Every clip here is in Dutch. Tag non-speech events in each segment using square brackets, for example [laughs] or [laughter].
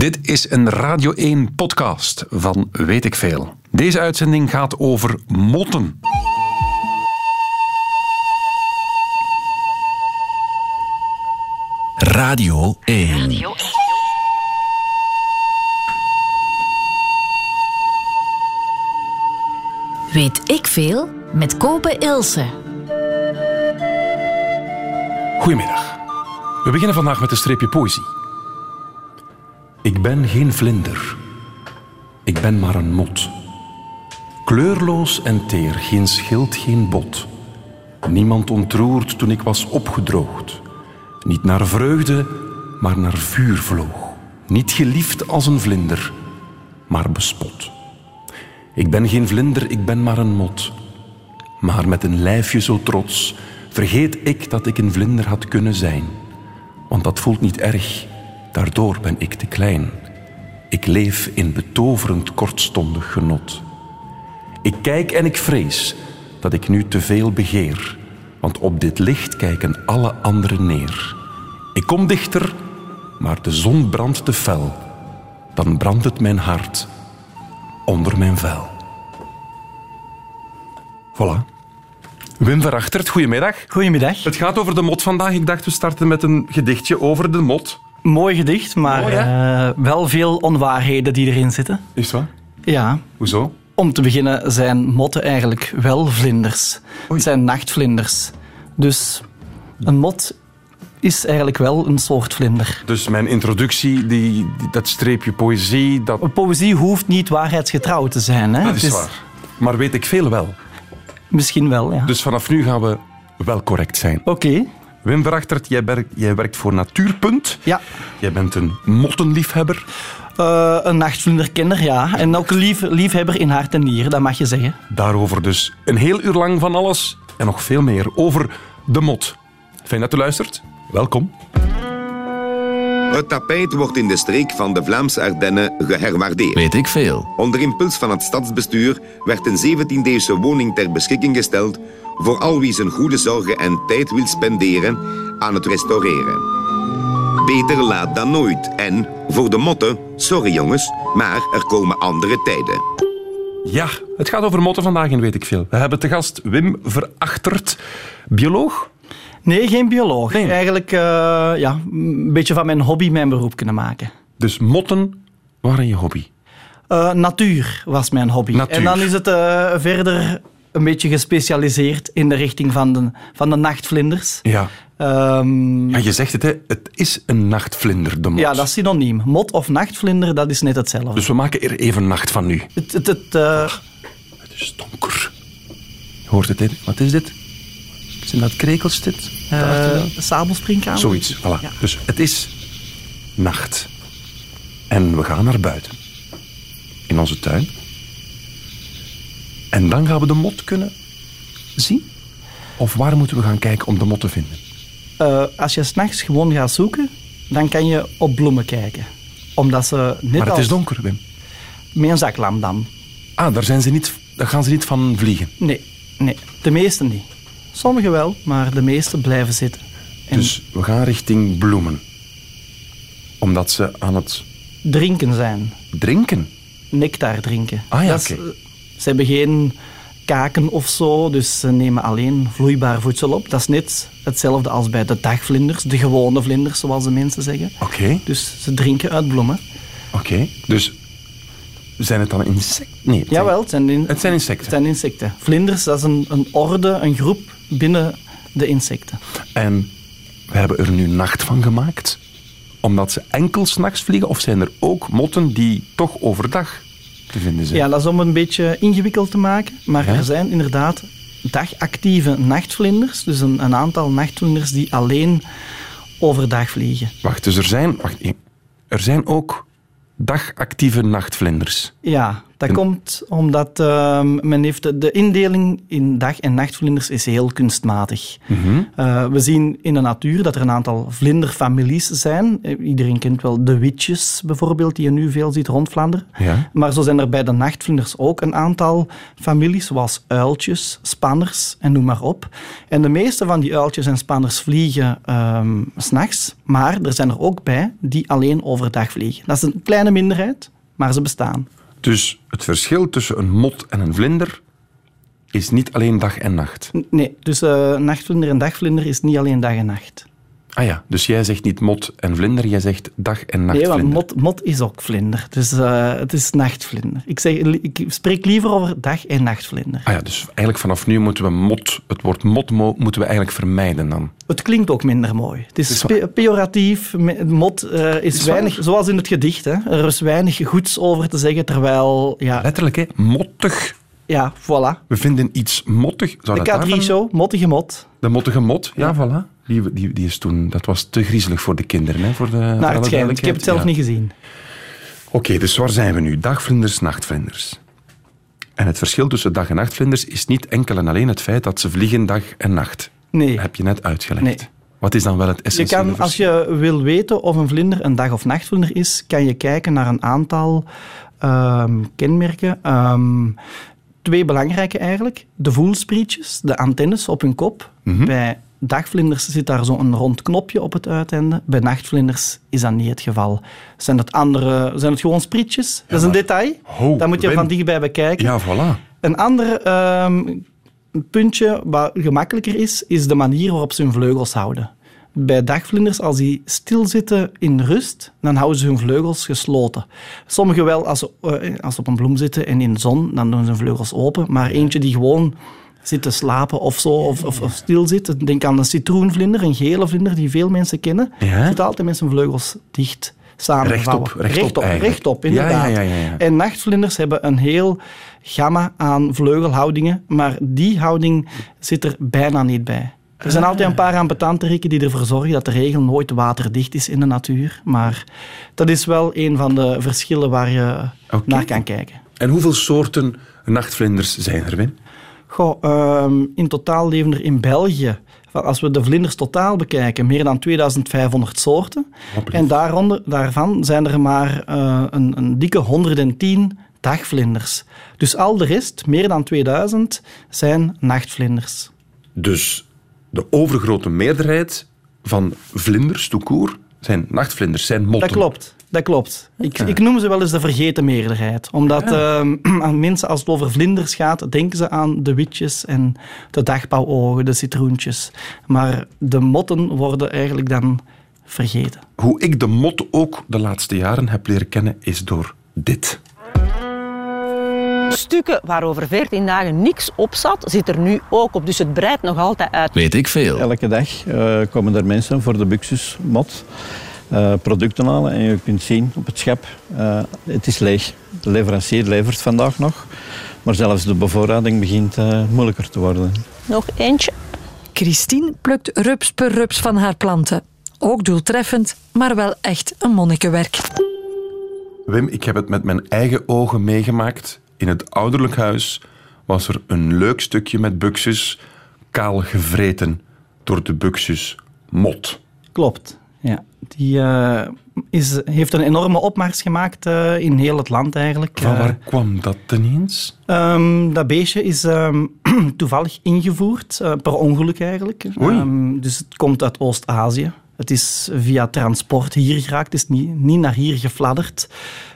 Dit is een Radio 1 podcast van Weet ik Veel. Deze uitzending gaat over motten. Radio 1. Weet ik veel met Kopen Ilse. Goedemiddag. We beginnen vandaag met een streepje poëzie. Ik ben geen vlinder. Ik ben maar een mot. Kleurloos en teer, geen schild, geen bot. Niemand ontroerd toen ik was opgedroogd. Niet naar vreugde, maar naar vuur vloog. Niet geliefd als een vlinder, maar bespot. Ik ben geen vlinder, ik ben maar een mot. Maar met een lijfje zo trots vergeet ik dat ik een vlinder had kunnen zijn. Want dat voelt niet erg, daardoor ben ik te klein. Ik leef in betoverend kortstondig genot. Ik kijk en ik vrees dat ik nu te veel begeer, want op dit licht kijken alle anderen neer. Ik kom dichter, maar de zon brandt te fel. Dan brandt het mijn hart onder mijn vel. Voilà. Wim Verachtert, goedemiddag. Goedemiddag. Het gaat over de mot vandaag. Ik dacht, we starten met een gedichtje over de mot. Mooi gedicht, maar Mooi, eh, wel veel onwaarheden die erin zitten. Is wat? Ja, Hoezo? om te beginnen zijn motten eigenlijk wel vlinders. Het zijn nachtvlinders. Dus een mot is eigenlijk wel een soort vlinder. Dus mijn introductie, die, die- dat streepje poëzie, dat, Poëzie hoeft niet waarheidsgetrouw te zijn. Hè? dat is waar. Maar weet ik veel wel. Misschien wel, ja. Dus vanaf nu gaan we wel correct zijn. Oké, Wim Verachtert, jij, werkt- jij werkt voor Natuurpunt. ja. Jij bent een mottenliefhebber. Eh, een nachtvlinderkenner, ja. En ook lief, liefhebber in hart en nieren, dat mag je zeggen. Daarover dus een heel uur lang van alles en nog veel meer over de mot. Fijn dat u luistert. Welkom. Het tapijt wordt in de streek van de Vlaamse Ardennen geherwaardeerd. Weet ik veel. Onder impuls van het stadsbestuur werd een 17e-eeuwse woning ter beschikking gesteld voor al wie zijn goede zorgen en tijd wil spenderen aan het restaureren. Beter laat dan nooit. En voor de motten, sorry jongens, maar er komen andere tijden. Ja, het gaat over motten vandaag en weet ik veel. We hebben te gast Wim Verachtert, bioloog. Nee, geen bioloog. Nee. Eigenlijk eh, ja, een beetje van mijn hobby mijn beroep kunnen maken. Dus motten waren je hobby. Eh, natuur was mijn hobby. Natuur. En dan is het eh, verder een beetje gespecialiseerd in de richting van de, van de nachtvlinders. Ja. Ehm, ja, je zegt het, hè. het is een nachtvlinder, de mot. ja, dat is synoniem. Mot of nachtvlinder, dat is net hetzelfde. Dus we maken er even nacht van nu. Het, het, het, Het is donker. Je hoort het, hè? Wat is dit? Zijn dat krekels, dit? eh, sabelspringkaan. Zoiets, voilà. Ja. Dus het is nacht. En we gaan naar buiten. In onze tuin. En dan gaan we de mot kunnen zien. Of waar moeten we gaan kijken om de mot te vinden? Eh, als je s'nachts gewoon gaat zoeken, dan kan je op bloemen kijken. Omdat ze net Maar het als... is donker, Wim. Met een zaklamp dan. Ah, daar, zijn ze niet, daar gaan ze niet van vliegen. Nee, nee, de meeste niet. Sommige wel, maar de meeste blijven zitten. En Dus we gaan richting bloemen. Omdat ze aan het drinken zijn. drinken. nectar drinken. Ah ja, oké. eh, ze hebben geen kaken of zo, dus ze nemen alleen vloeibaar voedsel op. Dat is net hetzelfde als bij de dagvlinders, de gewone vlinders, zoals de mensen zeggen. Oké, Dus ze drinken uit bloemen. oké. Dus zijn het dan insecten? Nee, het Jawel, het zijn, in- Het zijn insecten. het zijn insecten. Vlinders, dat is een, een orde, een groep binnen de insecten. En we hebben er nu nacht van gemaakt, omdat ze enkel s'nachts vliegen, of zijn er ook motten die toch overdag te vinden zijn? Ja, dat is om het een beetje ingewikkeld te maken. Maar Ja? er zijn inderdaad dagactieve nachtvlinders. Dus een, een aantal nachtvlinders die alleen overdag vliegen. Wacht, dus er zijn, wacht, er zijn ook dagactieve nachtvlinders. Ja, Dat En- komt omdat ehm, men heeft de, de indeling in dag- en nachtvlinders is heel kunstmatig. Eh, we zien in de natuur dat er een aantal vlinderfamilies zijn. Eh, Iedereen kent wel de witches bijvoorbeeld, die je nu veel ziet rond Vlaanderen. Ja. Maar zo zijn er bij de nachtvlinders ook een aantal families, zoals uiltjes, spanners en noem maar op. En de meeste van die uiltjes en spanners vliegen ehm, s s'nachts, maar er zijn er ook bij die alleen overdag vliegen. Dat is een kleine minderheid, maar ze bestaan. Dus het verschil tussen een mot en een vlinder is niet alleen dag en nacht. Nee, dus eh, nachtvlinder en dagvlinder is niet alleen dag en nacht. Ah ja, dus jij zegt niet mot en vlinder, jij zegt dag- en Nee, nachtvlinder. want mot, mot is ook vlinder, dus eh, het is nachtvlinder. Ik, zeg, ik spreek liever over dag- en nachtvlinder. Ah ja, dus eigenlijk vanaf nu moeten we mot, het woord mot mo- moeten we eigenlijk vermijden dan. Het klinkt ook minder mooi. Het is, is waar. pe- pejoratief. Mot eh, is, is weinig, waar. zoals in het gedicht. Hè. Er is weinig goeds over te zeggen, terwijl, ja, Letterlijk, hè? Mottig. ja voilà. We vinden iets mottig. Zou De dat daarvan- K3-show, mottige mot. De mottige mot, ja, voilà. Die, die, die is toen, dat was te griezelig voor de kinderen, hè, voor de, Naar het schijnt. Ik heb het zelf Ja. niet gezien. Oké, dus waar zijn we nu? Dagvlinders, nachtvlinders. En het verschil tussen dag- en nachtvlinders is niet enkel en alleen het feit dat ze vliegen dag en nacht. Nee. Heb je net uitgelegd. Nee. Wat is dan wel het Je essentiële kan, als je wil weten of een vlinder een dag- of nachtvlinder is, kan je kijken naar een aantal ehm, kenmerken. Ehm, twee belangrijke eigenlijk. De voelsprietjes, de antennes op hun kop. Mhm. Bij dagvlinders zit daar zo'n rond knopje op het uiteinde. Bij nachtvlinders is dat niet het geval. Zijn het, andere, zijn het gewoon sprietjes? dat is een detail. Ho, dat moet je Wim. van dichtbij bekijken. Ja, voilà. Een ander ehm, puntje wat gemakkelijker is, is de manier waarop ze hun vleugels houden. Bij dagvlinders, als die stilzitten in rust, dan houden ze hun vleugels gesloten. Sommigen wel, als ze, eh, als ze op een bloem zitten en in de zon, dan doen ze hun vleugels open. Maar eentje die gewoon zit te slapen of zo, of, of, of stil zit. Denk aan een citroenvlinder, een gele vlinder die veel mensen kennen. Ja. Zit altijd met zijn vleugels dicht samengevouwen. Rechtop, rechtop rechtop, eigenlijk. rechtop, Ja, inderdaad. ja, ja. En nachtvlinders hebben een heel gamma aan vleugelhoudingen, maar die houding zit er bijna niet bij. Er zijn altijd een paar ambetanteriken die ervoor zorgen dat de regel nooit waterdicht is in de natuur, maar dat is wel een van de verschillen waar je naar kan kijken. En hoeveel soorten nachtvlinders zijn er, Wim? Goh, ehm, in totaal leven er in België, als we de vlinders totaal bekijken, meer dan 2500 soorten. Hopelijk. En daaronder, daarvan zijn er maar eh, een, een dikke 110 dagvlinders. Dus al de rest, meer dan 2000, zijn nachtvlinders. Dus de overgrote meerderheid van vlinders, court, zijn nachtvlinders, zijn motten. Dat klopt. Dat klopt. Ik, ik noem ze wel eens de vergeten meerderheid. Omdat ehm, [clears throat] aan mensen, als het over vlinders gaat, denken ze aan de witjes en de dagbouwogen, de citroentjes. Maar de motten worden eigenlijk dan vergeten. Hoe ik de mot ook de laatste jaren heb leren kennen, is door dit. Stukken waarover 14 dagen niks op zat, zit er nu ook op. Dus het breidt nog altijd uit. Weet ik veel. Elke dag eh, komen er mensen voor de Buxus-mot eh, producten halen. En je kunt zien op het schep, eh, het is leeg. De leverancier levert vandaag nog. Maar zelfs de bevoorrading begint eh, moeilijker te worden. Nog eentje. Christine plukt rups per rups van haar planten. Ook doeltreffend, maar wel echt een monnikenwerk. Wim, ik heb het met mijn eigen ogen meegemaakt. In het ouderlijk huis was er een leuk stukje met buxus kaal gevreten door de buxus mot. Klopt. Ja. Die eh, is, heeft een enorme opmars gemaakt eh, in heel het land eigenlijk. Van Eh, waar kwam dat ineens? Ehm, dat beestje is ehm, [clears throat] toevallig ingevoerd, eh, per ongeluk eigenlijk. Oei. Ehm, dus het komt uit Oost-Azië. Het is via transport hier geraakt, het is niet, niet naar hier gefladderd.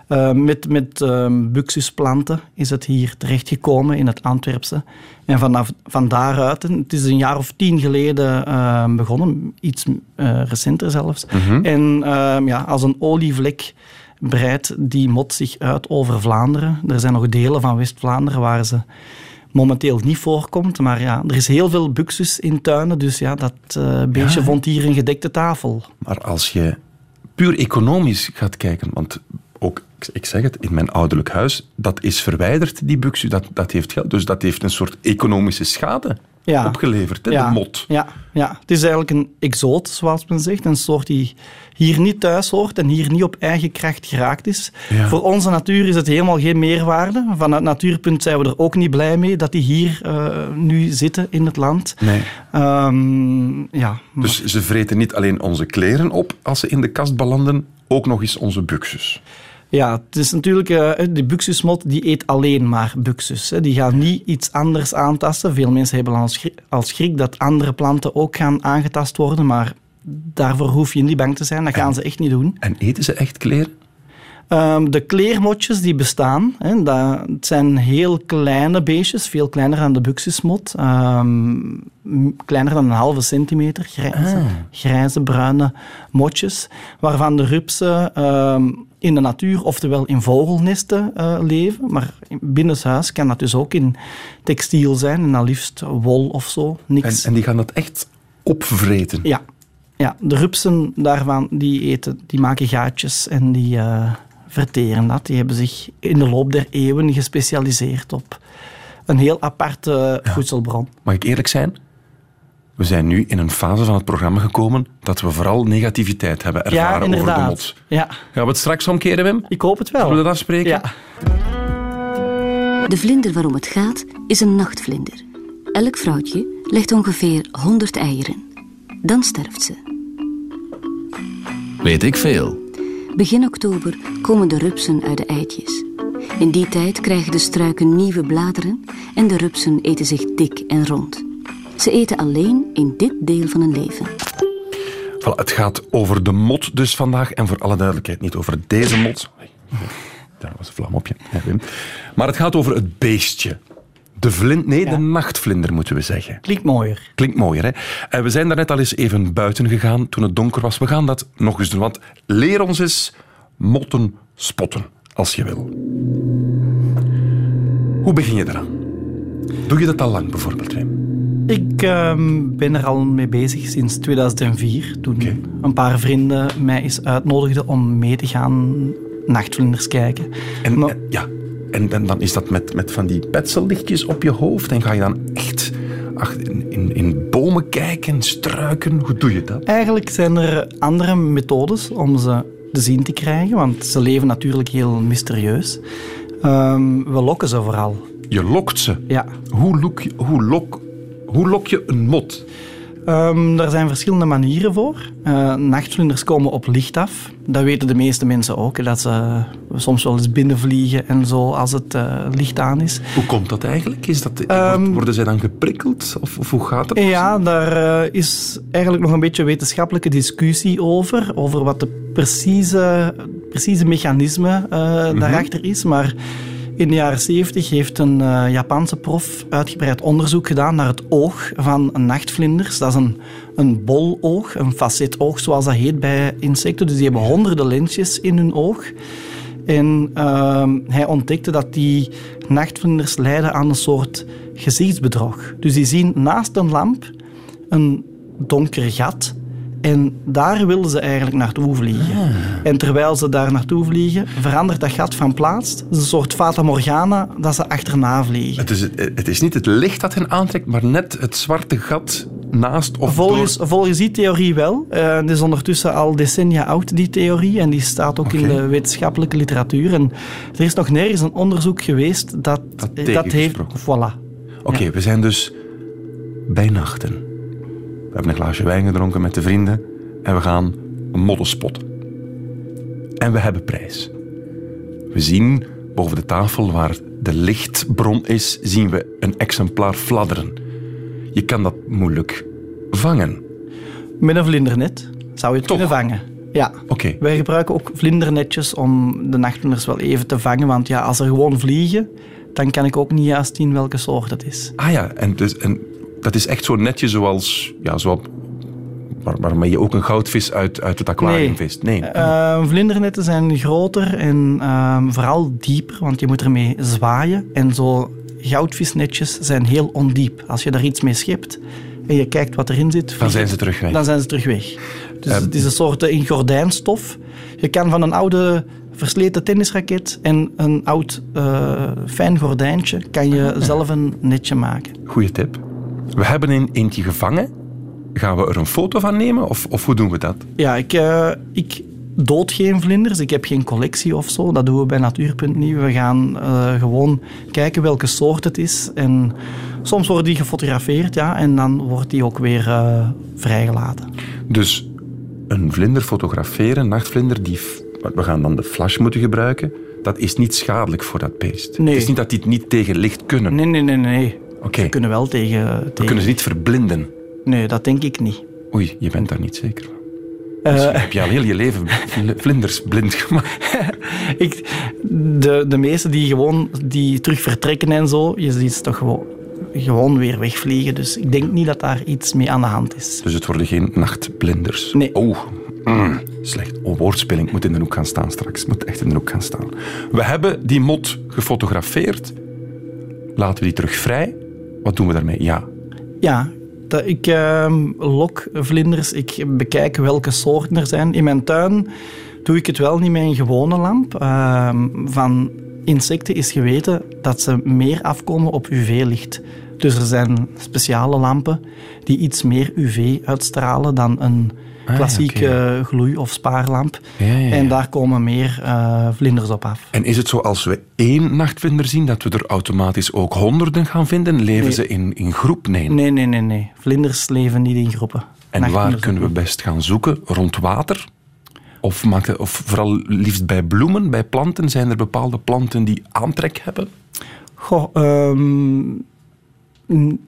Eh, met met ehm, buxusplanten is het hier terechtgekomen in het Antwerpse. En vanaf van daaruit, het is een jaar of tien geleden ehm, begonnen, iets eh, recenter zelfs. En ehm, ja, als een olievlek breidt die mot zich uit over Vlaanderen. Er zijn nog delen van West-Vlaanderen waar ze momenteel niet voorkomt. Maar ja, er is heel veel buxus in tuinen, dus ja, dat eh, beestje Ja, vond hier een gedekte tafel. Maar als je puur economisch gaat kijken, want ook, ik- zeg het, in mijn ouderlijk huis, dat is verwijderd, die buxus, dat, dat heeft geld. Dus dat heeft een soort economische schade Ja. opgeleverd, hè, ja, de mot. Ja, ja, het is eigenlijk een exoot, zoals men zegt. Een soort die hier niet thuis hoort en hier niet op eigen kracht geraakt is. Ja. Voor onze natuur is het helemaal geen meerwaarde. Vanuit Natuurpunt zijn we er ook niet blij mee dat die hier eh, nu zitten in het land. Nee. Ehm, ja, Dus ze vreten niet alleen onze kleren op als ze in de kast belanden, ook nog eens onze buxus. Ja, het is natuurlijk, eh de buxusmot die eet alleen maar buxus. Hè. Die gaan niet iets anders aantasten. Veel mensen hebben al schrik, al schrik dat andere planten ook gaan aangetast worden, maar daarvoor hoef je niet bang te zijn. Dat gaan ze echt niet doen. En eten ze echt kleren? Ehm, de kleermotjes die bestaan, hè, dat het zijn heel kleine beestjes, veel kleiner dan de buxusmot. Ehm, kleiner dan een halve centimeter, grijze, grijze bruine motjes, waarvan de rupsen ehm, in de natuur, oftewel in vogelnesten eh, leven. Maar binnenshuis kan dat dus ook in textiel zijn, en dan liefst wol of zo, En, niks. en die gaan dat echt opvreten. Ja. ja, de rupsen daarvan die eten, die maken gaatjes en die eh, verteren dat. Die hebben zich in de loop der eeuwen gespecialiseerd op een heel aparte voedselbron. Mag ik eerlijk zijn? We zijn nu in een fase van het programma gekomen dat we vooral negativiteit hebben Ja, ervaren over de inderdaad. mot. Ja, Gaan we het straks omkeren, Wim? ik hoop het wel. Zullen we dat afspreken? Ja. De vlinder waarom het gaat is een nachtvlinder. Elk vrouwtje legt ongeveer 100 eieren. Dan sterft ze. Weet ik veel. Begin oktober komen de rupsen uit de eitjes. In die tijd krijgen de struiken nieuwe bladeren en de rupsen eten zich dik en rond. Ze eten alleen in dit deel van hun leven. Voilà, het gaat over de mot dus vandaag. En voor alle duidelijkheid, niet over deze mot. Daar was een vlam op je. Maar het gaat over het beestje. De vlind, nee, Ja. de nachtvlinder moeten we zeggen. Klinkt mooier. Klinkt mooier, hè? En we zijn daarnet al eens even buiten gegaan toen het donker was. We gaan dat nog eens doen, want leer ons eens motten spotten, als je wil. Hoe begin je eraan? Doe je dat al lang, bijvoorbeeld, Wim? Ik ehm, ben er al mee bezig sinds 2004, toen een paar vrienden mij eens uitnodigden om mee te gaan nachtvlinders kijken. En, Maar- en- ja, en, en dan is dat met, met van die petsellichtjes op je hoofd. En ga je dan echt in, in, in bomen kijken, struiken. Hoe doe je dat? Eigenlijk zijn er andere methodes om ze te zien te krijgen, want ze leven natuurlijk heel mysterieus. Ehm, we lokken ze vooral. Je lokt ze. Ja. Hoe, lok je, hoe, lok, hoe lok je een mot? Ehm daar zijn verschillende manieren voor. Eh, nachtvlinders komen op licht af. Dat weten de meeste mensen ook, dat ze soms wel eens binnenvliegen en zo als het eh, licht aan is. Hoe komt dat eigenlijk? Is dat, Ehm, worden zij dan geprikkeld? Of, of hoe gaat het? Ja, daar eh, is eigenlijk nog een beetje wetenschappelijke discussie over. Over wat de precieze, precieze mechanisme eh, daarachter is. Maar in de jaren 70 heeft een eh, Japanse prof uitgebreid onderzoek gedaan naar het oog van nachtvlinders. Dat is een, een boloog, een facetoog zoals dat heet bij insecten. Dus die hebben honderden lensjes in hun oog. En ehm, hij ontdekte dat die nachtvlinders lijden aan een soort gezichtsbedrog. Dus die zien naast een lamp een donker gat. En daar willen ze eigenlijk naartoe vliegen. En terwijl ze daar naartoe vliegen, verandert dat gat van plaats. Het is een soort fata morgana dat ze achterna vliegen. Het is, het is niet het licht dat hen aantrekt, maar net het zwarte gat naast of Volgens, door... volgens die theorie wel. Eh, het is ondertussen al decennia oud, die theorie. En die staat ook in de wetenschappelijke literatuur. En er is nog nergens een onderzoek geweest dat Dat dat heeft... Voilà. Oké, we zijn dus bij nachten. We hebben een glaasje wijn gedronken met de vrienden en we gaan een modder spotten. En we hebben prijs. We zien boven de tafel waar de lichtbron is, zien we een exemplaar fladderen. Je kan dat moeilijk vangen. Met een vlindernet zou je het Toch? kunnen vangen. Ja. Oké. Wij gebruiken ook vlindernetjes om de nachtvlinders wel even te vangen. Want ja, als ze gewoon vliegen, dan kan ik ook niet juist zien welke soort het is. Ah ja, en, dus, en dat is echt zo netje zoals... Ja, zo, waar, waarmee je ook een goudvis uit, uit het aquarium vist. Nee. Eh, vlindernetten zijn groter en ehm, vooral dieper, want je moet ermee zwaaien. En zo goudvisnetjes zijn heel ondiep. Als je daar iets mee schept en je kijkt wat erin zit, Dan zijn ze terug weg. dan zijn ze terug weg. Dus Ehm. het is een soort eh, in gordijnstof. Je kan van een oude versleten tennisraket en een oud eh, fijn gordijntje kan je [laughs] zelf een netje maken. Goeie tip. We hebben een eentje gevangen. Gaan we er een foto van nemen of, of hoe doen we dat? Ja, ik, eh, ik dood geen vlinders. Ik heb geen collectie of zo. Dat doen we bij Natuurpunt.nu. We gaan eh, gewoon kijken welke soort het is. En soms wordt die gefotografeerd, ja. En dan wordt die ook weer eh, vrijgelaten. Dus een vlinder fotograferen, nachtvlinder, die, we gaan dan de flash moeten gebruiken. Dat is niet schadelijk voor dat beest. Nee. Het is niet dat die het niet tegen licht kunnen. Nee, nee, nee, nee. Ze kunnen wel tegen... We kunnen ze niet verblinden. Nee, dat denk ik niet. Oei, je bent daar niet zeker van. Eh, Misschien heb je al heel je leven vl- vlinders blind gemaakt. [laughs] ik, de, de meesten die gewoon die terug vertrekken en zo, je ziet ze toch gewoon, gewoon weer wegvliegen. Dus ik denk niet dat daar iets mee aan de hand is. Dus het worden geen nachtblinders. Nee. Oh, mm, slecht. Oh, woordspeling moet in de hoek gaan staan straks. Moet echt in de hoek gaan staan. We hebben die mot gefotografeerd. Laten we die terug vrij. Wat doen we daarmee? Ja. Ja, dat, ik ehm, lok vlinders, ik bekijk welke soorten er zijn. In mijn tuin doe ik het wel niet met een gewone lamp. Ehm, van insecten is geweten dat ze meer afkomen op UV-licht. Dus er zijn speciale lampen die iets meer UV uitstralen dan een Ah, klassieke gloei- of spaarlamp. Ja, ja, ja. En daar komen meer eh, vlinders op af. En is het zo als we één nachtvlinder zien, dat we er automatisch ook honderden gaan vinden? Leven Nee. ze in, in groep? Nee. Nee, nee, nee, nee. Vlinders leven niet in groepen. En waar kunnen we best gaan zoeken? Rond water? Of, maakt het, of vooral liefst bij bloemen, bij planten? Zijn er bepaalde planten die aantrek hebben? Goh, n-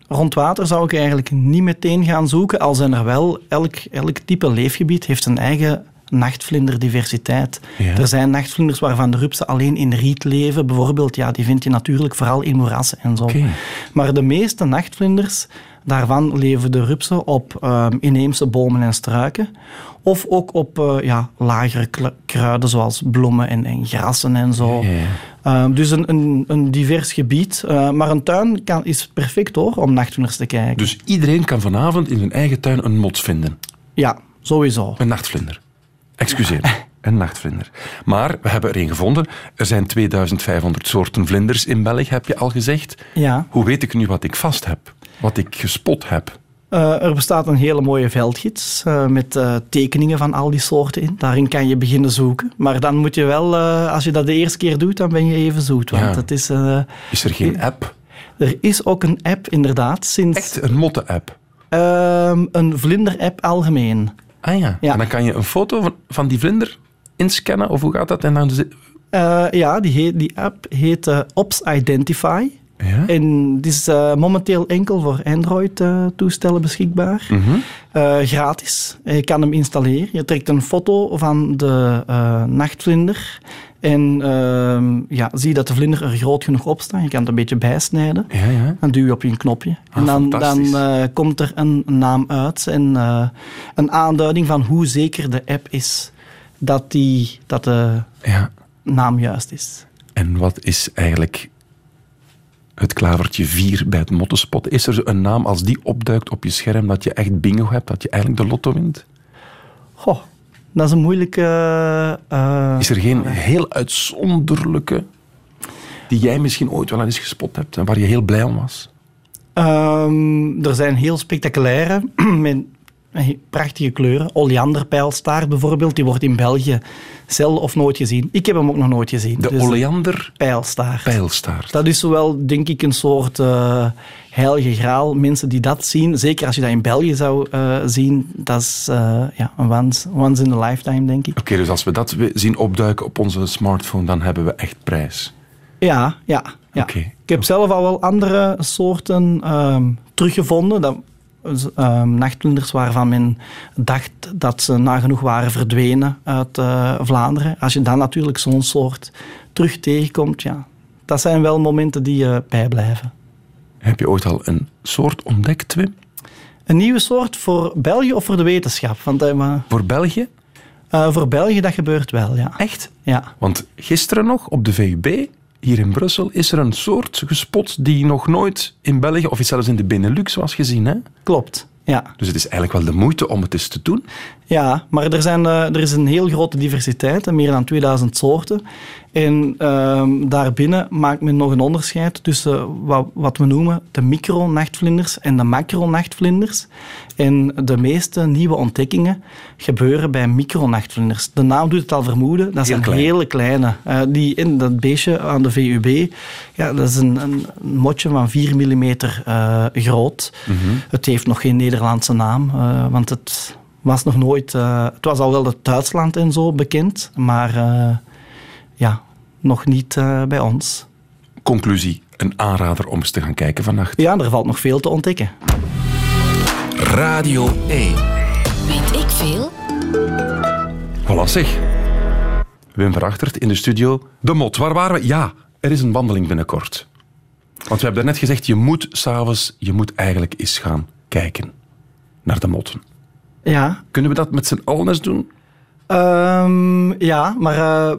rond water zou ik eigenlijk niet meteen gaan zoeken. Al zijn er wel, elk, elk type leefgebied heeft een eigen nachtvlinderdiversiteit. Ja. Er zijn nachtvlinders waarvan de rupsen alleen in riet leven. Bijvoorbeeld, ja, die vind je natuurlijk vooral in moerassen en zo. Maar de meeste nachtvlinders, daarvan leven de rupsen op ehm, inheemse bomen en struiken. Of ook op eh, ja, lagere kruiden, zoals bloemen en, en grassen en zo. Ja, ja, Ehm, dus een, een, een divers gebied. Eh, maar een tuin kan, is perfect hoor, om nachtvlinders te kijken. Dus iedereen kan vanavond in zijn eigen tuin een mot vinden. Ja, sowieso. Een nachtvlinder. Excuseer. [laughs] Een nachtvlinder. Maar we hebben er een gevonden. Er zijn 2500 soorten vlinders in België, heb je al gezegd. Ja. Hoe weet ik nu wat ik vast heb? Wat ik gespot heb? Eh, er bestaat een hele mooie veldgids eh, met eh, tekeningen van al die soorten in. Daarin kan je beginnen zoeken. Maar dan moet je wel, als je dat de eerste keer doet, dan ben je even zoet. Want Ja. het is, Is er geen app? er is ook een app, inderdaad, sinds Echt een motte-app? ehm, een vlinder-app algemeen. Ah ja. Ja. En dan kan je een foto van, die vlinder inscannen, of hoe gaat dat? En dan... ja, die, heet, die app heet Ops Identify. Ja? En die is eh, momenteel enkel voor Android-toestellen beschikbaar. Mhm. Eh, gratis. Je kan hem installeren. Je trekt een foto van de eh, nachtvlinder. En ehm, ja, zie dat de vlinder er groot genoeg op staat. Je kan het een beetje bijsnijden. Ja, ja. Dan duw je op je knopje. Ah, en dan, dan eh, komt er een naam uit. En eh, een aanduiding van hoe zeker de app is dat, die, dat de ja. naam juist is. En wat is eigenlijk het klavertje 4 bij het mottenspot? Is er een naam als die opduikt op je scherm dat je echt bingo hebt, dat je eigenlijk de lotto wint? Goh, dat is een moeilijke... eh, Is er geen heel uitzonderlijke die jij misschien ooit wel eens gespot hebt en waar je heel blij om was? Ehm, er zijn heel spectaculaire, [clears throat] prachtige kleuren. Oleanderpijlstaart bijvoorbeeld, die wordt in België zelden of nooit gezien. Ik heb hem ook nog nooit gezien. De Dus, oleander pijlstaart. Dat is zowel, denk ik, een soort eh, heilige graal. Mensen die dat zien, zeker als je dat in België zou eh, zien, dat is eh, ja, een once, once in a lifetime, denk ik. Oké, dus als we dat zien opduiken op onze smartphone, dan hebben we echt prijs. Ja, ja. ja. Oké. Ik heb zelf al wel andere soorten ehm, teruggevonden. Dat, ehm, nachtvlinders waarvan men dacht dat ze nagenoeg waren verdwenen uit eh, Vlaanderen. Als je dan natuurlijk zo'n soort terug tegenkomt, ja, dat zijn wel momenten die je bijblijven. Heb je ooit al een soort ontdekt, Wim? Een nieuwe soort voor België of voor de wetenschap? Want eh, Voor België? voor België, dat gebeurt wel, ja. Echt? Ja, Want gisteren nog op de VUB, hier in Brussel, is er een soort gespot die nog nooit in België, of zelfs in de Benelux was gezien. Hè? klopt. Ja. Dus het is eigenlijk wel de moeite om het eens te doen. Ja, maar er, zijn, eh, er is een heel grote diversiteit, meer dan 2000 soorten. En ehm, daarbinnen maakt men nog een onderscheid tussen wat, wat we noemen de micro-nachtvlinders en de macro-nachtvlinders. En de meeste nieuwe ontdekkingen gebeuren bij micro-nachtvlinders. De naam doet het al vermoeden, dat zijn klein. hele kleine. Eh, die in dat beestje aan de VUB, ja, dat is een, een motje van 4 mm eh, groot. Het heeft nog geen Nederlandse naam, want het was nog nooit... eh, het was al wel het Duitsland en zo bekend, maar eh, ja, nog niet eh, bij ons. Conclusie, een aanrader om eens te gaan kijken vannacht. Ja, er valt nog veel te ontdekken. Radio 1. Weet ik veel? Voilà zeg. Wim Verachtert in de studio. De Mot, waar waren we? Ja, er is een wandeling binnenkort. Want we hebben net gezegd, je moet s'avonds, je moet eigenlijk eens gaan kijken naar de motten. Ja, Kunnen we dat met z'n allen eens doen? Ehm, ja, maar eh,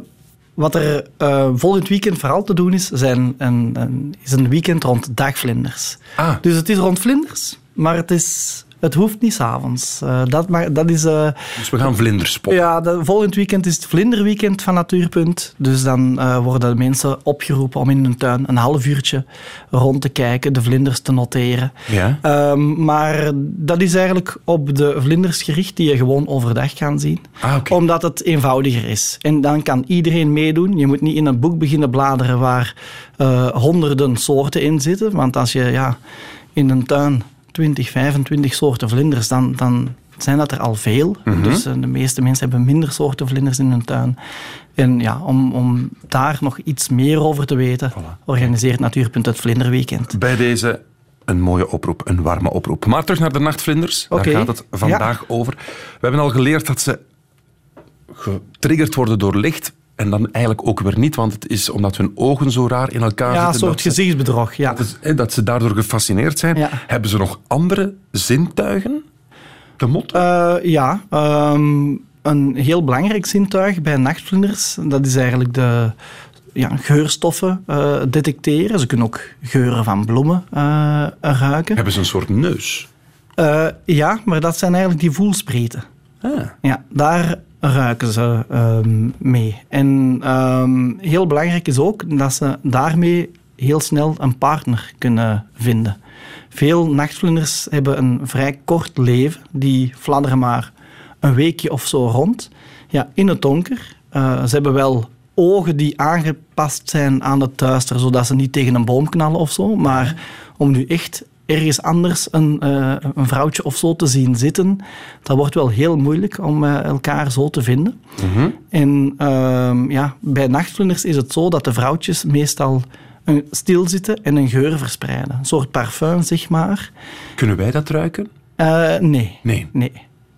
wat er eh, volgend weekend vooral te doen is, zijn een, een, is een weekend rond dagvlinders. Ah. Dus het is rond vlinders, maar het, is, het hoeft niet s'avonds. Uh, dat, maar, dat is... eh, Dus we gaan vlinders spotten. ja, de, volgend weekend is het vlinderweekend van Natuurpunt. Dus dan eh, worden mensen opgeroepen om in hun tuin een half uurtje rond te kijken, de vlinders te noteren. Ja. Ehm, maar dat is eigenlijk op de vlinders gericht die je gewoon overdag kan zien. Ah, oké. Omdat het eenvoudiger is. En dan kan iedereen meedoen. Je moet niet in een boek beginnen bladeren waar honderden soorten in zitten. Want als je ja, in een tuin 20, 25 soorten vlinders, dan, dan zijn dat er al veel. Mhm. Dus eh, de meeste mensen hebben minder soorten vlinders in hun tuin. En ja, om, om daar nog iets meer over te weten, organiseert Natuurpunt het Vlinderweekend. Bij deze een mooie oproep, een warme oproep. Maar terug naar de nachtvlinders. Daar gaat het vandaag over. We hebben al geleerd dat ze getriggerd worden door licht. En dan eigenlijk ook weer niet, want het is omdat hun ogen zo raar in elkaar Ja, een zitten. soort dat ze- gezichtsbedrog. Ja. dat, is- dat ze daardoor gefascineerd zijn. Ja. Hebben ze nog andere zintuigen? De mot? Eh, ja, ehm, een heel belangrijk zintuig bij nachtvlinders, dat is eigenlijk de ja, geurstoffen eh, detecteren. Ze kunnen ook geuren van bloemen eh, ruiken. Hebben ze een soort neus? Ja, maar dat zijn eigenlijk die voelspreten. Ah. Ja, daar ruiken ze ehm, mee. En ehm, heel belangrijk is ook dat ze daarmee heel snel een partner kunnen vinden. Veel nachtvlinders hebben een vrij kort leven. Die fladderen maar een weekje of zo rond. Ja, in het donker. Eh, ze hebben wel ogen die aangepast zijn aan het duister, zodat ze niet tegen een boom knallen of zo. Maar om nu echt ergens anders een, eh, een vrouwtje of zo te zien zitten, dat wordt wel heel moeilijk om eh, elkaar zo te vinden. En ehm, ja, bij nachtvlinders is het zo dat de vrouwtjes meestal een, stilzitten en een geur verspreiden. Een soort parfum, zeg maar. Kunnen wij dat ruiken? Eh, nee. Nee. Nee.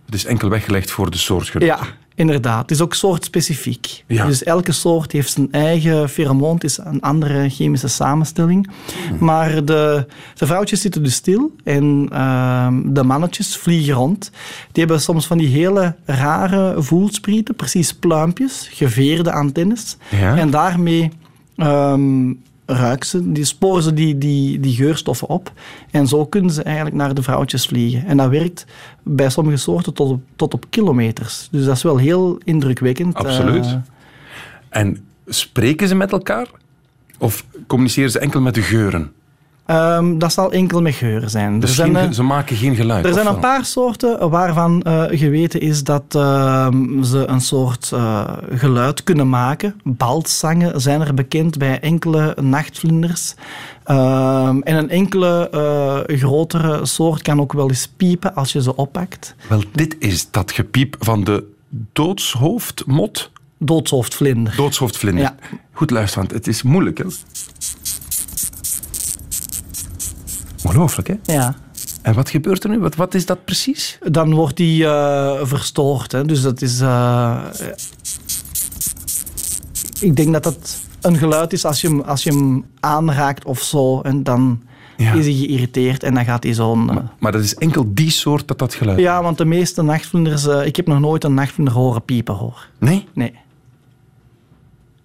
Het is enkel weggelegd voor de soortgenoot. Ja, inderdaad. Het is ook soortspecifiek. Ja. Dus elke soort heeft zijn eigen pheromoon. Het is een andere chemische samenstelling. Hm. Maar de, de vrouwtjes zitten dus stil en ehm, de mannetjes vliegen rond. Die hebben soms van die hele rare voelsprieten, precies pluimpjes, geveerde antennes. Ja. En daarmee ehm, ruiken ze, die sporen ze die, die, die geurstoffen op. En zo kunnen ze eigenlijk naar de vrouwtjes vliegen. En dat werkt bij sommige soorten tot op, tot op kilometers. Dus dat is wel heel indrukwekkend. Absoluut. Eh, En spreken ze met elkaar? Of communiceren ze enkel met de geuren? Ehm, dat zal enkel met geuren zijn. Dus er zijn, eh, ze maken geen geluid? Er zijn een paar soorten waarvan eh, geweten is dat ehm, ze een soort eh, geluid kunnen maken. Baltzangen zijn er bekend bij enkele nachtvlinders. Ehm, en een enkele grotere soort kan ook wel eens piepen als je ze oppakt. Wel, dit is dat gepiep van de doodshoofdmot. Doodshoofdvlinder. Doodshoofdvlinder. Ja. Goed luisteren, want het is moeilijk. Hè? Ongelooflijk, hè? Ja. En wat gebeurt er nu? Wat, wat is dat precies? Dan wordt die eh, verstoord. Hè. Dus dat is... eh, ik denk dat dat een geluid is als je hem, als je hem aanraakt of zo. En dan Ja. is hij geïrriteerd en dan gaat hij zo'n... eh, Maar dat is enkel die soort dat dat geluid ja, want de meeste nachtvlinders... eh, ik heb nog nooit een nachtvlinder horen piepen, hoor. Nee? Nee.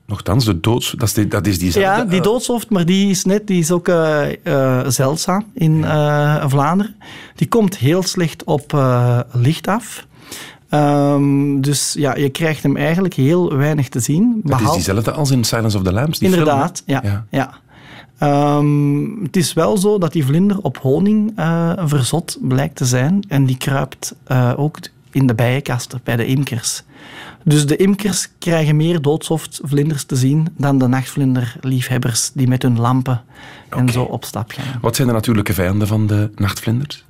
Nochtans, de doods... Dat is, die, dat is diezelfde... Ja, die eh, doodshoofd, maar die is net, die is ook eh, eh, zeldzaam in Vlaanderen. Die komt heel slecht op licht af. Ehm, dus ja, je krijgt hem eigenlijk heel weinig te zien. Dat is behalve- diezelfde als in Silence of the Lambs. Die film, Inderdaad, hè? ja. ja. Ehm, het is wel zo dat die vlinder op honing verzot blijkt te zijn. En die kruipt ook in de bijenkasten bij de imkers. Dus de imkers krijgen meer doodshoofdvlinders te zien dan de nachtvlinderliefhebbers die met hun lampen en zo op stap gaan. Wat zijn de natuurlijke vijanden van de nachtvlinders?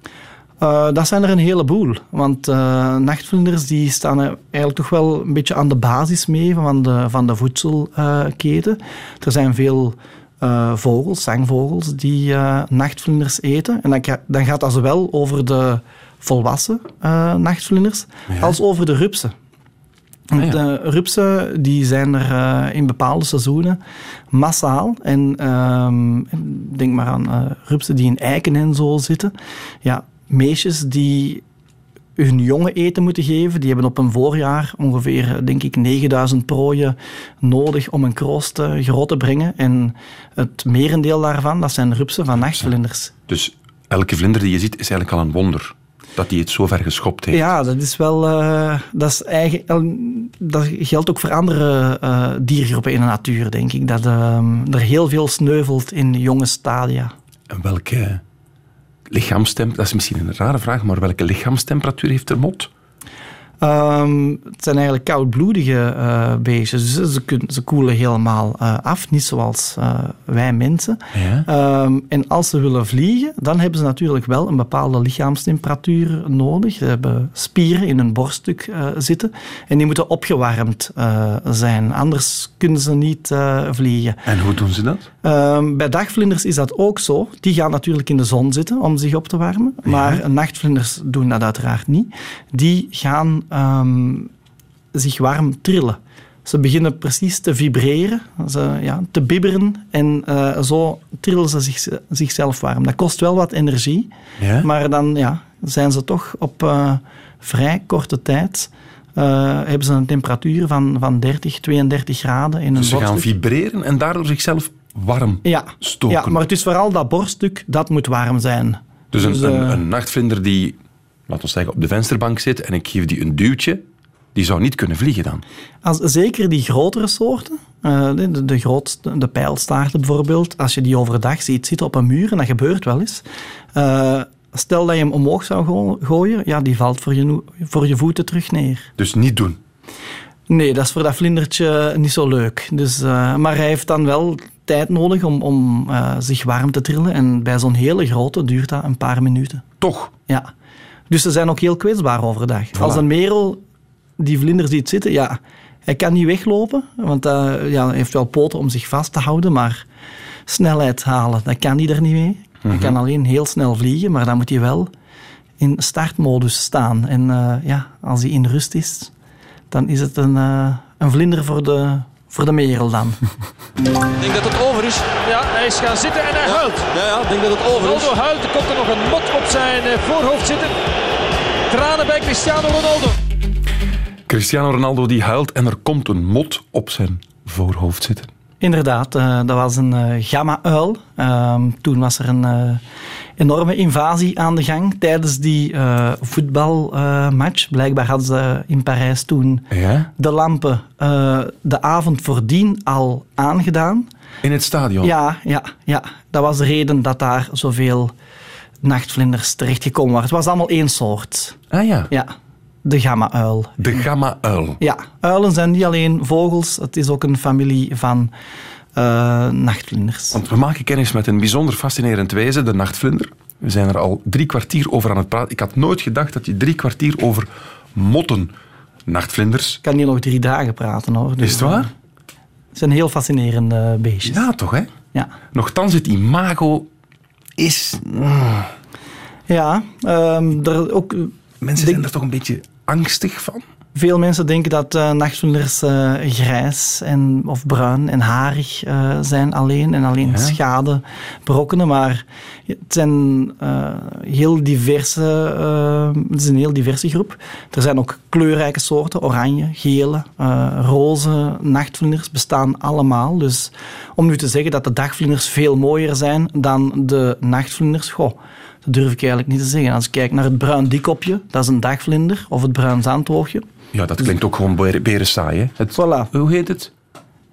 Eh, dat zijn er een heleboel. Want eh, nachtvlinders die staan eigenlijk toch wel een beetje aan de basis mee van de, van de voedselketen. er zijn veel eh, vogels, zangvogels, die nachtvlinders eten. En dan, dan gaat dat zowel over de volwassen nachtvlinders als over de rupsen. Want, Ah, ja. De rupsen die zijn er eh, in bepaalde seizoenen massaal. En ehm, denk maar aan eh, rupsen die in eiken en zo zitten. Ja, meisjes die hun jongen eten moeten geven, die hebben op een voorjaar ongeveer, eh, denk ik, 9000 prooien nodig om een kroost eh, groot te brengen. En het merendeel daarvan, dat zijn rupsen van nachtvlinders. Dus elke vlinder die je ziet is eigenlijk al een wonder. Dat hij het zo ver geschopt heeft. Ja, dat is wel. eh, dat, is eigen, dat geldt ook voor andere eh, diergroepen in de natuur, denk ik. Dat ehm, er heel veel sneuvelt in jonge stadia. En welke lichaamstemperatuur, dat is misschien een rare vraag, maar welke lichaamstemperatuur heeft de mot? Ehm, het zijn eigenlijk koudbloedige eh beestjes. Dus ze, kun- ze koelen helemaal eh, af, niet zoals eh, wij mensen. Ja. Ehm, en als ze willen vliegen, dan hebben ze natuurlijk wel een bepaalde lichaamstemperatuur nodig. Ze hebben spieren in hun borststuk eh, zitten en die moeten opgewarmd eh, zijn. Anders kunnen ze niet eh, vliegen. En hoe doen ze dat? Ehm, bij dagvlinders is dat ook zo. Die gaan natuurlijk in de zon zitten om zich op te warmen. Maar nachtvlinders doen dat uiteraard niet. Die gaan ehm, zich warm trillen. Ze beginnen precies te vibreren, ze, ja, te bibberen en eh, zo trillen ze zich, zichzelf warm. Dat kost wel wat energie, Ja? maar dan ja, zijn ze toch op eh, vrij korte tijd eh, hebben ze een temperatuur van, van 30, 32 graden in hun Dus ze gaan vibreren en daardoor zichzelf warm Ja, stoken. ja, maar het is vooral dat borststuk, dat moet warm zijn. Dus een, Dus, een, een nachtvlinder die, laten we zeggen, op de vensterbank zit en ik geef die een duwtje, die zou niet kunnen vliegen dan. Als, zeker die grotere soorten, eh, de, grootste, de pijlstaarten bijvoorbeeld, als je die overdag ziet zitten op een muur, en dat gebeurt wel eens, eh, stel dat je hem omhoog zou go- gooien, ja, die valt voor je, voor je voeten terug neer. Dus niet doen. Nee, dat is voor dat vlindertje niet zo leuk. Dus, eh, maar hij heeft dan wel tijd nodig om, om zich warm te trillen. En bij zo'n hele grote duurt dat een paar minuten. Toch? Ja. Dus ze zijn ook heel kwetsbaar overdag. Voilà. Als een merel die vlinder ziet zitten, ja, hij kan niet weglopen, want eh, ja, hij heeft wel poten om zich vast te houden, maar snelheid halen, dat kan hij er niet mee. Hij kan alleen heel snel vliegen, maar dan moet hij wel in startmodus staan. En eh, ja, als hij in rust is, dan is het een, eh, een vlinder voor de, voor de merel dan. Ik denk dat het over is. Ja, hij is gaan zitten en hij huilt. Ja, ja, ik denk dat het over is. Ronaldo huilt. Er komt er nog een mot op zijn eh, voorhoofd zitten. Tranen bij Cristiano Ronaldo. Cristiano Ronaldo die huilt en er komt een mot op zijn voorhoofd zitten. Inderdaad, eh, dat was een eh, gamma-uil. Ehm, toen was er een eh, enorme invasie aan de gang tijdens die voetbalmatch. Blijkbaar hadden ze in Parijs toen Ja? de lampen de avond voordien al aangedaan. In het stadion. Ja, ja, ja, dat was de reden dat daar zoveel nachtvlinders terechtgekomen waren. Het was allemaal één soort. Ah ja, Ja, de gamma-uil. de gamma-uil. Ja, uilen zijn niet alleen vogels, het is ook een familie van eh, nachtvlinders. Want we maken kennis met een bijzonder fascinerend wezen, de nachtvlinder. We zijn er al drie kwartier over aan het praten. Ik had nooit gedacht dat je drie kwartier over motten, nachtvlinders... Ik kan hier nog drie dagen praten hoor. Dus, Is het waar? Het zijn heel fascinerende beestjes. Ja, toch hè? Ja, Nochtans, het imago is... ja ehm, er ook, Mensen zijn er toch een beetje angstig van? Veel mensen denken dat eh, nachtvlinders eh, grijs en, of bruin en harig eh, zijn alleen en alleen Ja. schade berokkenen. Maar het zijn heel diverse, het is een heel diverse groep. Er zijn ook kleurrijke soorten, oranje, gele, roze nachtvlinders bestaan allemaal. Dus om nu te zeggen dat de dagvlinders veel mooier zijn dan de nachtvlinders, goh, Dat durf ik eigenlijk niet te zeggen. Als ik kijk naar het bruin dikkopje, dat is een dagvlinder, of het bruin zandwoogje. Ja, dat klinkt ook gewoon beren- hè? Het, Voilà. Hoe heet het?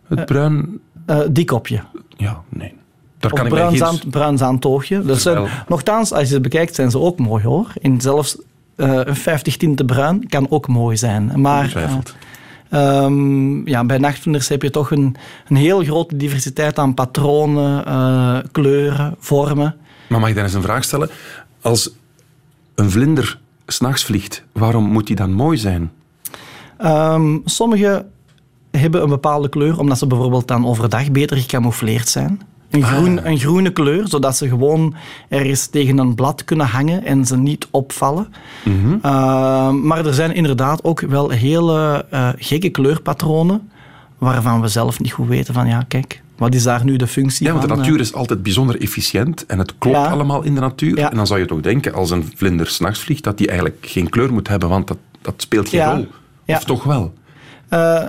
Het bruin... Eh dikkopje. Ja, nee. Daar Of kan ik bruin, geen... zand, bruin zandtoogje. Dat zijn, nochtans, als je het bekijkt, zijn ze ook mooi hoor. In zelfs eh, een 50 tinten bruin kan ook mooi zijn. Maar eh, ehm, ja, bij nachtvlinders heb je toch een, een heel grote diversiteit aan patronen, eh, kleuren, vormen. Maar mag ik daar eens een vraag stellen? Als een vlinder s'nachts vliegt, waarom moet die dan mooi zijn? Ehm, sommige hebben een bepaalde kleur, omdat ze bijvoorbeeld dan overdag beter gecamoufleerd zijn. Een, groen, een groene kleur, zodat ze gewoon ergens tegen een blad kunnen hangen en ze niet opvallen. Ehm, maar er zijn inderdaad ook wel hele eh, gekke kleurpatronen, waarvan we zelf niet goed weten van, ja, kijk, wat is daar nu de functie Ja, want de van? natuur is altijd bijzonder efficiënt en het klopt Ja. allemaal in de natuur. Ja. En dan zou je toch denken, als een vlinder s'nachts vliegt, dat die eigenlijk geen kleur moet hebben, want dat, dat speelt geen rol. Ja. Of toch wel? Eh,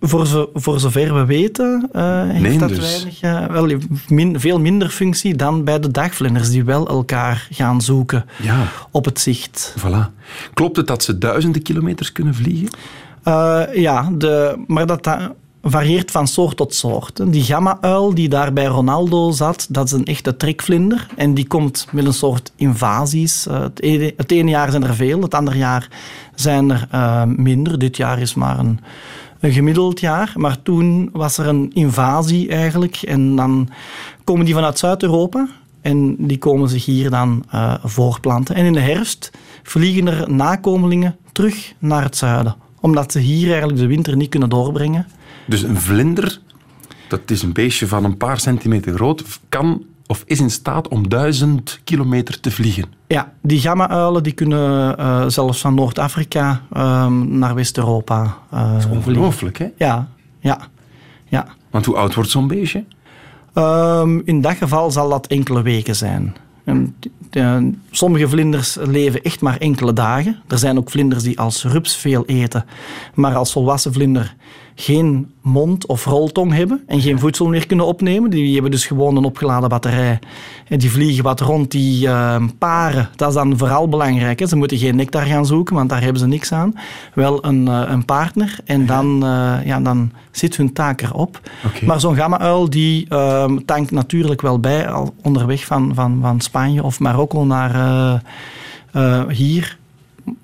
voor, zo, voor zover we weten, eh, heeft Nee, dat dus. weinig, eh, wel, min- veel minder functie dan bij de dagvlinders, die wel elkaar gaan zoeken Ja, op het zicht. voilà. Klopt het dat ze duizenden kilometers kunnen vliegen? Ja, de, maar dat da- varieert van soort tot soort. Die gamma-uil die daar bij Ronaldo zat, dat is een echte trekvlinder. En die komt met een soort invasies. Eh, het, ene, het ene jaar zijn er veel, het andere jaar zijn er eh, minder. Dit jaar is maar een, een gemiddeld jaar. Maar toen was er een invasie eigenlijk. En dan komen die vanuit Zuid-Europa. En die komen zich hier dan eh, voorplanten. En in de herfst vliegen er nakomelingen terug naar het zuiden. Omdat ze hier eigenlijk de winter niet kunnen doorbrengen. Dus een vlinder, dat is een beestje van een paar centimeter groot, kan of is in staat om duizend kilometer te vliegen. Ja, die gamma-uilen die kunnen eh, zelfs van Noord-Afrika ehm, naar West-Europa eh, vliegen. Ongelooflijk, hè? Ja, ja, ja. Want hoe oud wordt zo'n beestje? Ehm, in dat geval zal dat enkele weken zijn. En, eh, sommige vlinders leven echt maar enkele dagen. Er zijn ook vlinders die als rups veel eten, maar als volwassen vlinder geen mond of roltong hebben en geen voedsel meer kunnen opnemen. Die hebben dus gewoon een opgeladen batterij. En die vliegen wat rond, die eh, paren. Dat is dan vooral belangrijk. Hè. Ze moeten geen nectar gaan zoeken, want daar hebben ze niks aan. Wel een, eh, een partner en dan, eh, ja, dan zit hun taak erop. Maar zo'n gamma-uil die ehm, tankt natuurlijk wel bij al onderweg van, van, van Spanje of Marokko naar eh, hier.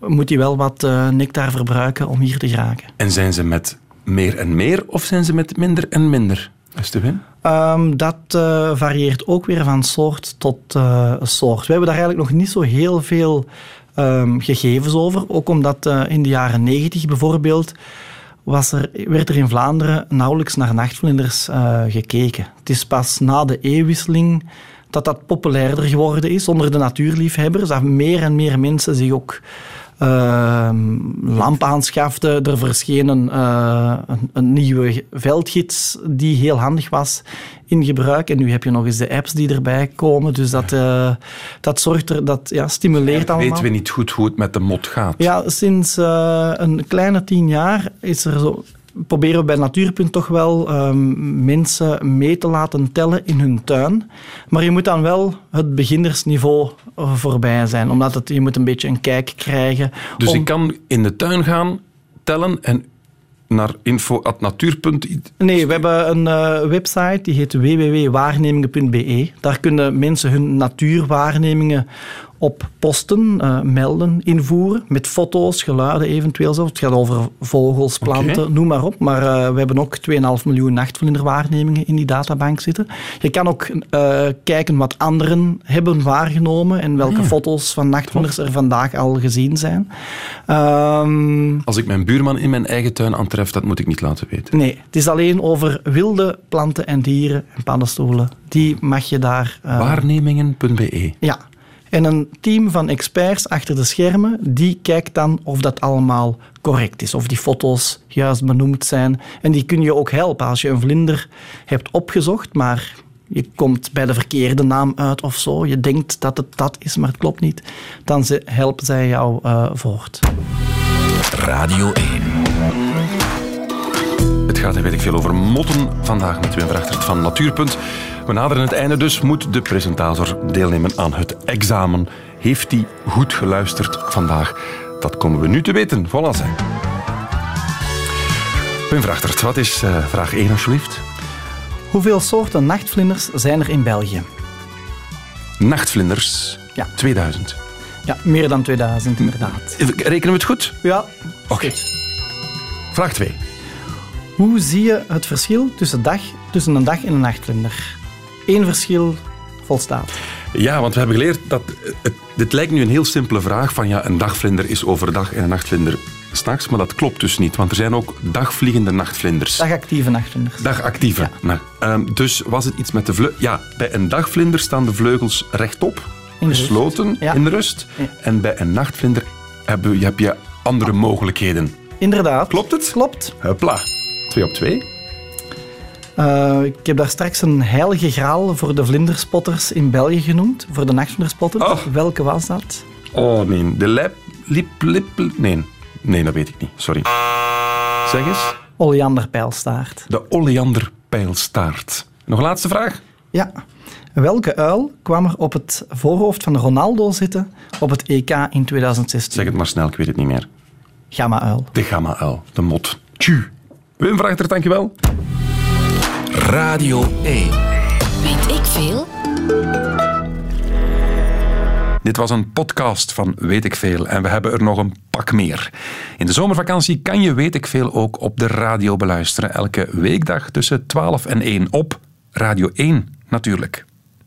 Moet hij wel wat eh, nectar verbruiken om hier te geraken. En zijn ze met meer en meer of zijn ze met minder en minder? Beste Wim? Ehm, dat eh, varieert ook weer van soort tot eh, soort. We hebben daar eigenlijk nog niet zo heel veel ehm, gegevens over. Ook omdat eh, in de jaren negentig bijvoorbeeld was er, werd er in Vlaanderen nauwelijks naar nachtvlinders gekeken. Het is pas na de eeuwwisseling dat dat populairder geworden is onder de natuurliefhebbers. Dat meer en meer mensen zich ook ehm, lamp aanschaften. Er verscheen een, eh, een, een nieuwe veldgids die heel handig was in gebruik. En nu heb je nog eens de apps die erbij komen. Dus dat, eh, dat zorgt er, dat ja, stimuleert allemaal. Weten we niet goed hoe het met de mot gaat? Ja, sinds eh, een kleine tien jaar is er zo, proberen we bij Natuurpunt toch wel ehm, mensen mee te laten tellen in hun tuin. Maar je moet dan wel het beginnersniveau voorbij zijn, omdat het, je moet een beetje een kijk krijgen. Dus om- ik kan in de tuin gaan, tellen en naar info.natuur.i. Nee, we hebben een eh, website die heet www.waarnemingen.be. Daar kunnen mensen hun natuurwaarnemingen op posten, eh, melden, invoeren. Met foto's, geluiden eventueel zelfs. Het gaat over vogels, planten, noem maar op. Maar eh, we hebben ook 2,5 miljoen nachtvlinderwaarnemingen in die databank zitten. Je kan ook eh, kijken wat anderen hebben waargenomen en welke foto's van nachtvlinders er vandaag al gezien zijn. Ehm, Als ik mijn buurman in mijn eigen tuin aantref, dat moet ik niet laten weten. Nee, het is alleen over wilde planten en dieren en paddenstoelen. Die mag je daar... Waarnemingen.be. Ja. En een team van experts achter de schermen, die kijkt dan of dat allemaal correct is. Of die foto's juist benoemd zijn. En die kun je ook helpen als je een vlinder hebt opgezocht, maar je komt bij de verkeerde naam uit of zo. Je denkt dat het dat is, maar het klopt niet. Dan helpen zij jou eh, voort. Radio 1. Het gaat, weet ik veel, over motten vandaag met Wim Vrachtert van Natuurpunt. We naderen het einde, dus moet de presentator deelnemen aan het examen. Heeft hij goed geluisterd vandaag? Dat komen we nu te weten. Voilà, zijn. Wim Vrachtert, wat is uh, vraag 1 alsjeblieft? Hoeveel soorten nachtvlinders zijn er in België? Nachtvlinders? Ja. 2000. Ja, meer dan 2000 inderdaad. Rekenen we het goed? Ja. Oké. Vraag 2. Hoe zie je het verschil tussen, dag, tussen een dag en een nachtvlinder? Eén verschil volstaat. Ja, want we hebben geleerd dat... Het, dit lijkt nu een heel simpele vraag van ja, een dagvlinder is overdag en een nachtvlinder s'nachts, maar dat klopt dus niet, want er zijn ook dagvliegende nachtvlinders. Dagactieve nachtvlinders. Dagactieve. Ja. Nou, um, dus was het iets met de vleugels? Ja, bij een dagvlinder staan de vleugels rechtop, in gesloten, ja. in de rust. Ja. En bij een nachtvlinder heb je, heb je andere mogelijkheden. Inderdaad. Klopt het? Klopt. Hopla. Twee op twee. Uh, ik heb daar straks een heilige graal voor de vlinderspotters in België genoemd. Voor de nachtvlinderspotters. Oh. Welke was dat? Oh nee, de lip, lip, lip, Nee, nee, dat weet ik niet. Sorry. Zeg eens. Oleanderpijlstaart. De oleanderpijlstaart. Nog een laatste vraag? Ja. Welke uil kwam er op het voorhoofd van Ronaldo zitten op het EK in 2016? Zeg het maar snel, ik weet het niet meer. Gamma-uil. De gamma-uil, de mot. Tju. Wim Vrachter, dankjewel. Radio 1. Weet ik veel? Dit was een podcast van Weet ik Veel en we hebben er nog een pak meer. In de zomervakantie kan je Weet ik Veel ook op de radio beluisteren. Elke weekdag tussen 12 en 1 op Radio 1 natuurlijk.